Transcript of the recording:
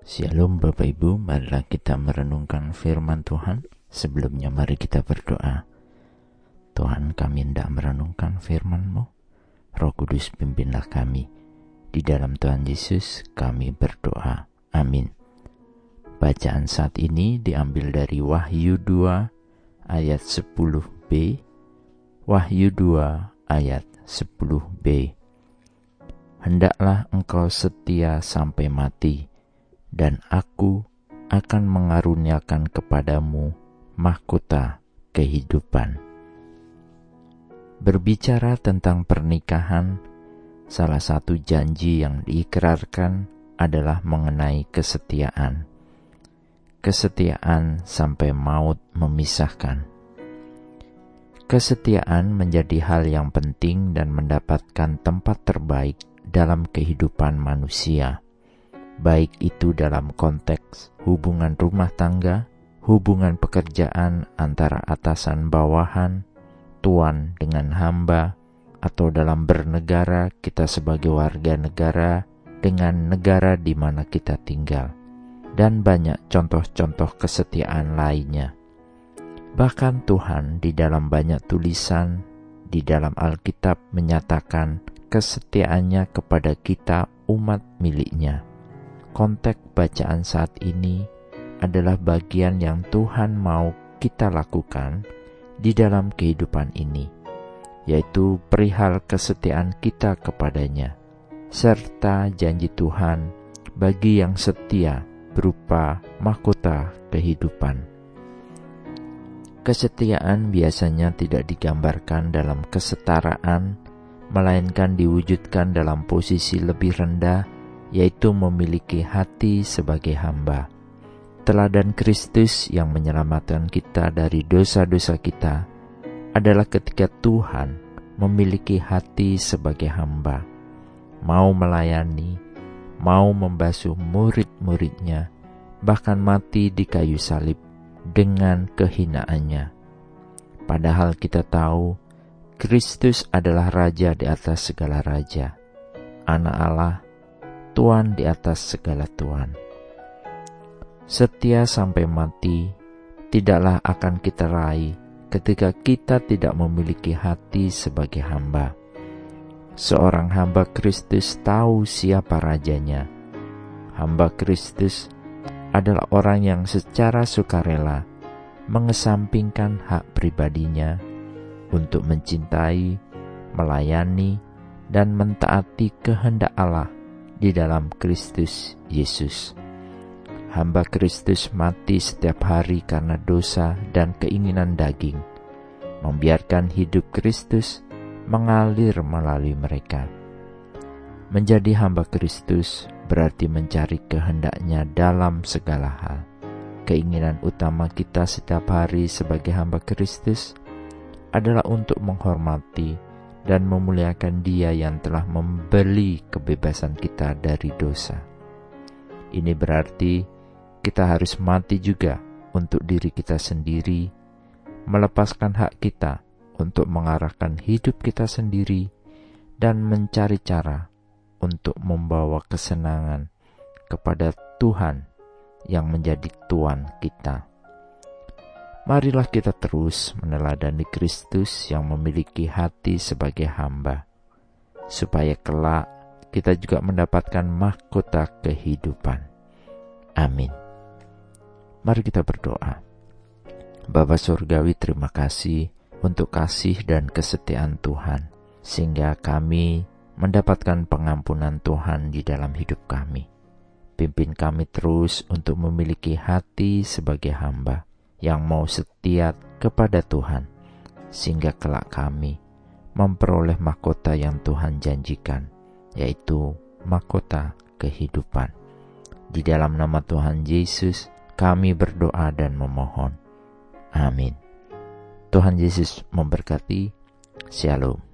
Shalom Bapak Ibu, marilah kita merenungkan firman Tuhan. Sebelumnya mari kita berdoa. Tuhan kami hendak merenungkan firman-Mu. Roh Kudus pimpinlah kami. Di dalam Tuhan Yesus kami berdoa. Amin. Bacaan saat ini diambil dari Wahyu 2 ayat 10b. Wahyu 2 ayat 10b. Hendaklah engkau setia sampai mati dan aku akan mengaruniakan kepadamu mahkota kehidupan. Berbicara tentang pernikahan, salah satu janji yang diikrarkan adalah mengenai kesetiaan. Kesetiaan sampai maut memisahkan. Kesetiaan menjadi hal yang penting dan mendapatkan tempat terbaik dalam kehidupan manusia baik itu dalam konteks hubungan rumah tangga, hubungan pekerjaan antara atasan bawahan, tuan dengan hamba, atau dalam bernegara kita sebagai warga negara dengan negara di mana kita tinggal, dan banyak contoh-contoh kesetiaan lainnya. Bahkan Tuhan di dalam banyak tulisan di dalam Alkitab menyatakan kesetiaannya kepada kita umat miliknya konteks bacaan saat ini adalah bagian yang Tuhan mau kita lakukan di dalam kehidupan ini, yaitu perihal kesetiaan kita kepadanya, serta janji Tuhan bagi yang setia berupa mahkota kehidupan. Kesetiaan biasanya tidak digambarkan dalam kesetaraan, melainkan diwujudkan dalam posisi lebih rendah yaitu memiliki hati sebagai hamba. Teladan Kristus yang menyelamatkan kita dari dosa-dosa kita adalah ketika Tuhan memiliki hati sebagai hamba, mau melayani, mau membasuh murid-muridnya, bahkan mati di kayu salib dengan kehinaannya. Padahal kita tahu Kristus adalah Raja di atas segala raja, Anak Allah Tuhan di atas segala Tuhan. Setia sampai mati tidaklah akan kita raih ketika kita tidak memiliki hati sebagai hamba. Seorang hamba Kristus tahu siapa rajanya. Hamba Kristus adalah orang yang secara sukarela mengesampingkan hak pribadinya untuk mencintai, melayani, dan mentaati kehendak Allah di dalam Kristus Yesus. Hamba Kristus mati setiap hari karena dosa dan keinginan daging, membiarkan hidup Kristus mengalir melalui mereka. Menjadi hamba Kristus berarti mencari kehendaknya dalam segala hal. Keinginan utama kita setiap hari sebagai hamba Kristus adalah untuk menghormati dan memuliakan Dia yang telah membeli kebebasan kita dari dosa. Ini berarti kita harus mati juga untuk diri kita sendiri, melepaskan hak kita untuk mengarahkan hidup kita sendiri, dan mencari cara untuk membawa kesenangan kepada Tuhan yang menjadi Tuhan kita. Marilah kita terus meneladani Kristus yang memiliki hati sebagai hamba, supaya kelak kita juga mendapatkan mahkota kehidupan. Amin. Mari kita berdoa. Bapa Surgawi terima kasih untuk kasih dan kesetiaan Tuhan, sehingga kami mendapatkan pengampunan Tuhan di dalam hidup kami. Pimpin kami terus untuk memiliki hati sebagai hamba, yang mau setia kepada Tuhan, sehingga kelak kami memperoleh mahkota yang Tuhan janjikan, yaitu mahkota kehidupan. Di dalam nama Tuhan Yesus, kami berdoa dan memohon. Amin. Tuhan Yesus memberkati. Shalom.